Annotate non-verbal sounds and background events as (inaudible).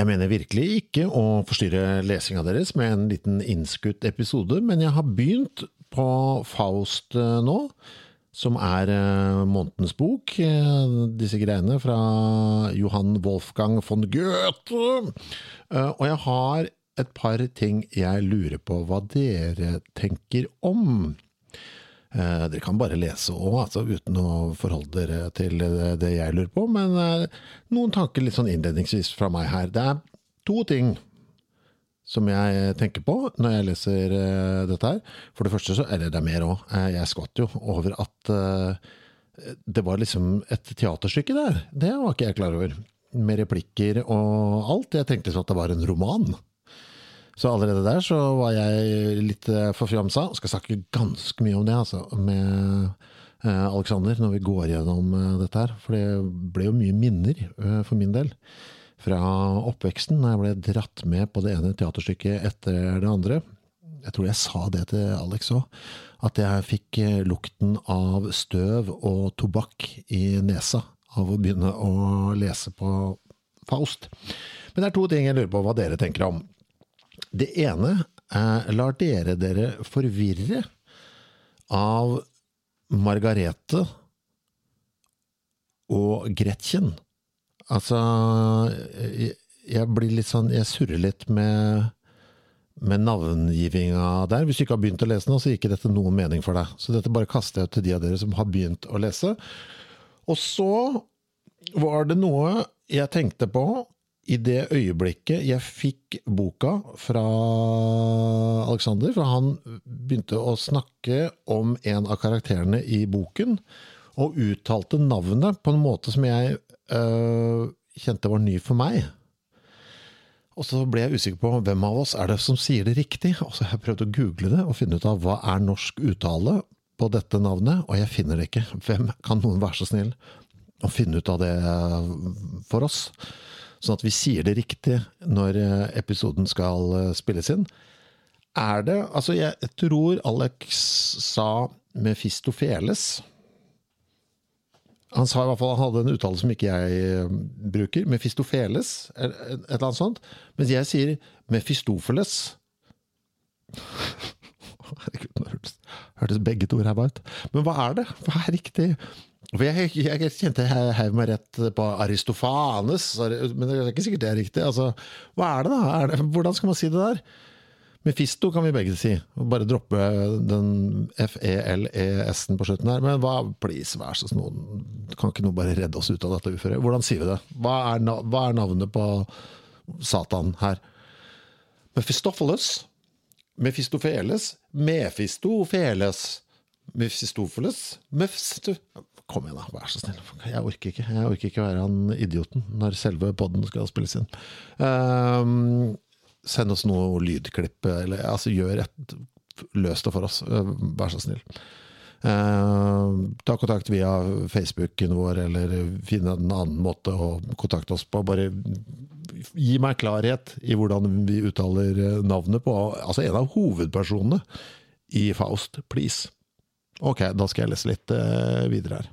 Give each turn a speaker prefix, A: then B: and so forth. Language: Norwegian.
A: Jeg mener virkelig ikke å forstyrre lesinga deres med en liten innskutt episode, men jeg har begynt på Faust eh, nå, som er eh, månedens bok. eh, Disse greiene fra Johan Wolfgang von Goethe. Og jeg har et par ting jeg lurer på hva dere tenker om. Eh, Dere kan bare lese òg, altså, uten å forholde dere til det det jeg lurer på. Men eh, noen tanker litt sånn innledningsvis fra meg her. Det er to ting som jeg tenker på når jeg leser eh, dette her. For det første så er det, er mer òg. Jeg skvatt jo over at eh, det var liksom et teaterstykke der. Det var ikke jeg klar over. Med replikker og alt. Jeg tenkte sånn at det var en roman. Så allerede der så var jeg litt eh, forfjamsa. Skal snakke ganske mye om det, altså, med eh, Alexander når vi går gjennom eh, dette her. For det ble jo mye minner for min del fra oppveksten, Da jeg ble dratt med på det ene teaterstykket etter det andre. Jeg tror jeg sa det til Alex òg, at jeg fikk lukten av støv og tobakk i nesa av å begynne å lese på Faust. Men det er to ting jeg lurer på hva dere tenker om. Det ene er, lar dere dere forvirre av Margarete og Gretchen? Altså, jeg, blir litt sånn Jeg surrer litt med, med navngivinga der. Hvis du ikke har begynt å lese nå, så gir ikke dette noen mening for deg. Så dette bare kaster jeg ut til de av dere som har begynt å lese. Og så var det noe jeg tenkte på i det øyeblikket jeg fikk boka fra Alexander, for han begynte å snakke om en av karakterene i boken, og uttalte navnet på en måte som jeg øh, kjente var ny for meg. Og så ble jeg usikker på hvem av oss er det som sier det riktig, og så har jeg prøvd å google det og finne ut av hva er norsk uttale på dette navnet, og jeg finner det ikke. Hvem kan noen være så snill å finne ut av det for oss? Sånn at vi sier det riktig når eh, episoden skal eh, spilles inn. Er det Altså, jeg tror Alex sa Mefistofeles. Han sa i hvert fall han hadde en uttale som ikke jeg eh, bruker. Mefistofeles, et eller annet sånt. Mens jeg sier Mefistofeles. (laughs) Herregud, nå hørtes, begge to ræva ut. Men hva er det? Hva er riktig? For jeg, jeg kjente jeg heiv meg rett på Aristofanes, men det er ikke sikkert det er riktig. Altså, hva er det, da? Er det, hvordan skal man si det der? Mefisto kan vi begge si. Bare droppe den F-E-L-E-S-en på slutten her. Men hva, please, vær så snill, kan ikke noen bare redde oss ut av dette uføret? Hvordan sier vi det? Hva er, hva er navnet på Satan her? Mephistopheles? Mefistofeles? Mefistofeles? Mefistofeles? Mefisto... Kom igjen, da. Vær så snill. Jeg orker ikke Jeg orker ikke være han idioten når selve poden skal spilles inn. Um, send oss noe lydklipp, eller altså gjør et Løs det for oss, vær så snill. Uh, ta kontakt via Facebooken vår, eller finne en annen måte å kontakte oss på. Bare gi meg klarhet i hvordan vi uttaler navnet på altså en av hovedpersonene i Faust. Please. Ok, da skal jeg lese litt uh, videre her.